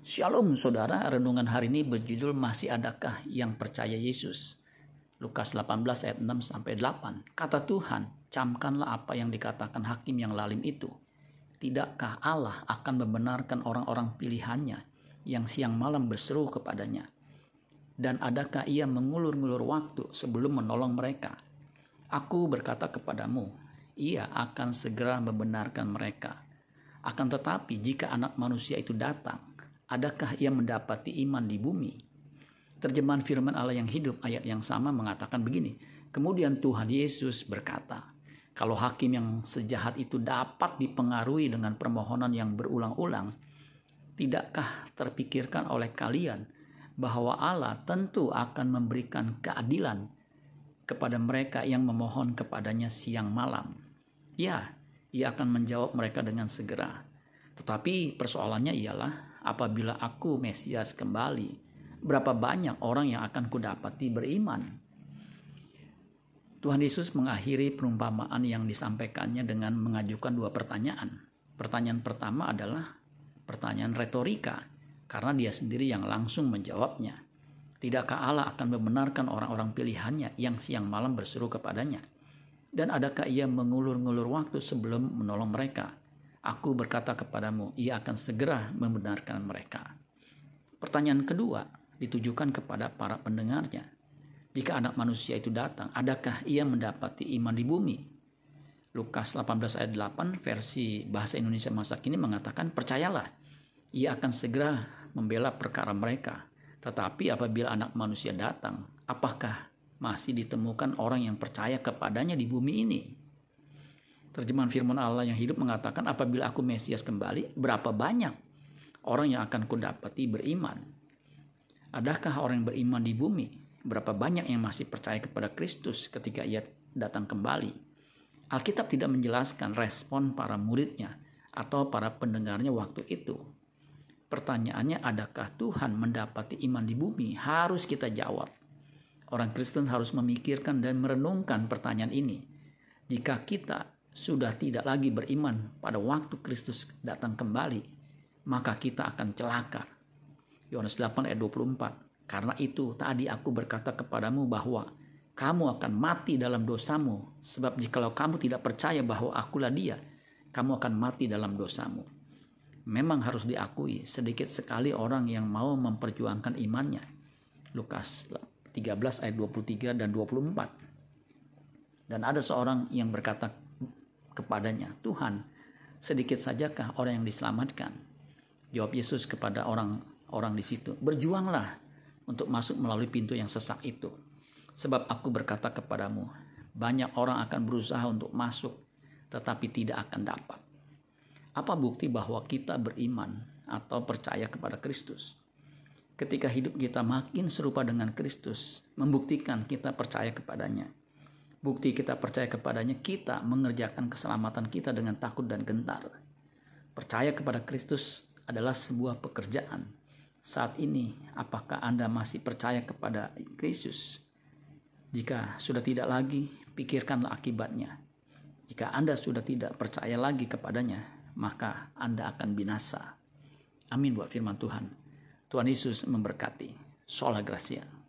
Shalom saudara, renungan hari ini berjudul Masih Adakah Yang Percaya Yesus? Lukas 18 ayat 6 sampai 8. Kata Tuhan, camkanlah apa yang dikatakan hakim yang lalim itu. Tidakkah Allah akan membenarkan orang-orang pilihannya yang siang malam berseru kepadanya? Dan adakah ia mengulur-ngulur waktu sebelum menolong mereka? Aku berkata kepadamu, ia akan segera membenarkan mereka. Akan tetapi jika anak manusia itu datang, adakah ia mendapati iman di bumi? Terjemahan firman Allah yang hidup ayat yang sama mengatakan begini. Kemudian Tuhan Yesus berkata, kalau hakim yang sejahat itu dapat dipengaruhi dengan permohonan yang berulang-ulang, tidakkah terpikirkan oleh kalian bahwa Allah tentu akan memberikan keadilan kepada mereka yang memohon kepadanya siang malam? Ya, ia akan menjawab mereka dengan segera. Tetapi persoalannya ialah apabila aku Mesias kembali, berapa banyak orang yang akan kudapati beriman? Tuhan Yesus mengakhiri perumpamaan yang disampaikannya dengan mengajukan dua pertanyaan. Pertanyaan pertama adalah pertanyaan retorika, karena dia sendiri yang langsung menjawabnya. Tidakkah Allah akan membenarkan orang-orang pilihannya yang siang malam berseru kepadanya? Dan adakah ia mengulur-ngulur waktu sebelum menolong mereka? Aku berkata kepadamu, ia akan segera membenarkan mereka. Pertanyaan kedua ditujukan kepada para pendengarnya. Jika anak manusia itu datang, adakah ia mendapati iman di bumi? Lukas 18 ayat 8 versi bahasa Indonesia masa kini mengatakan, percayalah, ia akan segera membela perkara mereka. Tetapi apabila anak manusia datang, apakah masih ditemukan orang yang percaya kepadanya di bumi ini? Terjemahan firman Allah yang hidup mengatakan apabila aku Mesias kembali, berapa banyak orang yang akan kudapati beriman? Adakah orang yang beriman di bumi? Berapa banyak yang masih percaya kepada Kristus ketika ia datang kembali? Alkitab tidak menjelaskan respon para muridnya atau para pendengarnya waktu itu. Pertanyaannya, adakah Tuhan mendapati iman di bumi? Harus kita jawab. Orang Kristen harus memikirkan dan merenungkan pertanyaan ini. Jika kita sudah tidak lagi beriman pada waktu Kristus datang kembali, maka kita akan celaka. Yohanes 8 ayat 24. Karena itu tadi aku berkata kepadamu bahwa kamu akan mati dalam dosamu. Sebab jikalau kamu tidak percaya bahwa akulah dia, kamu akan mati dalam dosamu. Memang harus diakui sedikit sekali orang yang mau memperjuangkan imannya. Lukas 13 ayat 23 dan 24. Dan ada seorang yang berkata kepadanya, Tuhan, sedikit sajakah orang yang diselamatkan? Jawab Yesus kepada orang-orang di situ, berjuanglah untuk masuk melalui pintu yang sesak itu. Sebab aku berkata kepadamu, banyak orang akan berusaha untuk masuk, tetapi tidak akan dapat. Apa bukti bahwa kita beriman atau percaya kepada Kristus? Ketika hidup kita makin serupa dengan Kristus, membuktikan kita percaya kepadanya Bukti kita percaya kepadanya, kita mengerjakan keselamatan kita dengan takut dan gentar. Percaya kepada Kristus adalah sebuah pekerjaan. Saat ini, apakah Anda masih percaya kepada Kristus? Jika sudah tidak lagi, pikirkanlah akibatnya. Jika Anda sudah tidak percaya lagi kepadanya, maka Anda akan binasa. Amin buat firman Tuhan. Tuhan Yesus memberkati. Sola Gracia.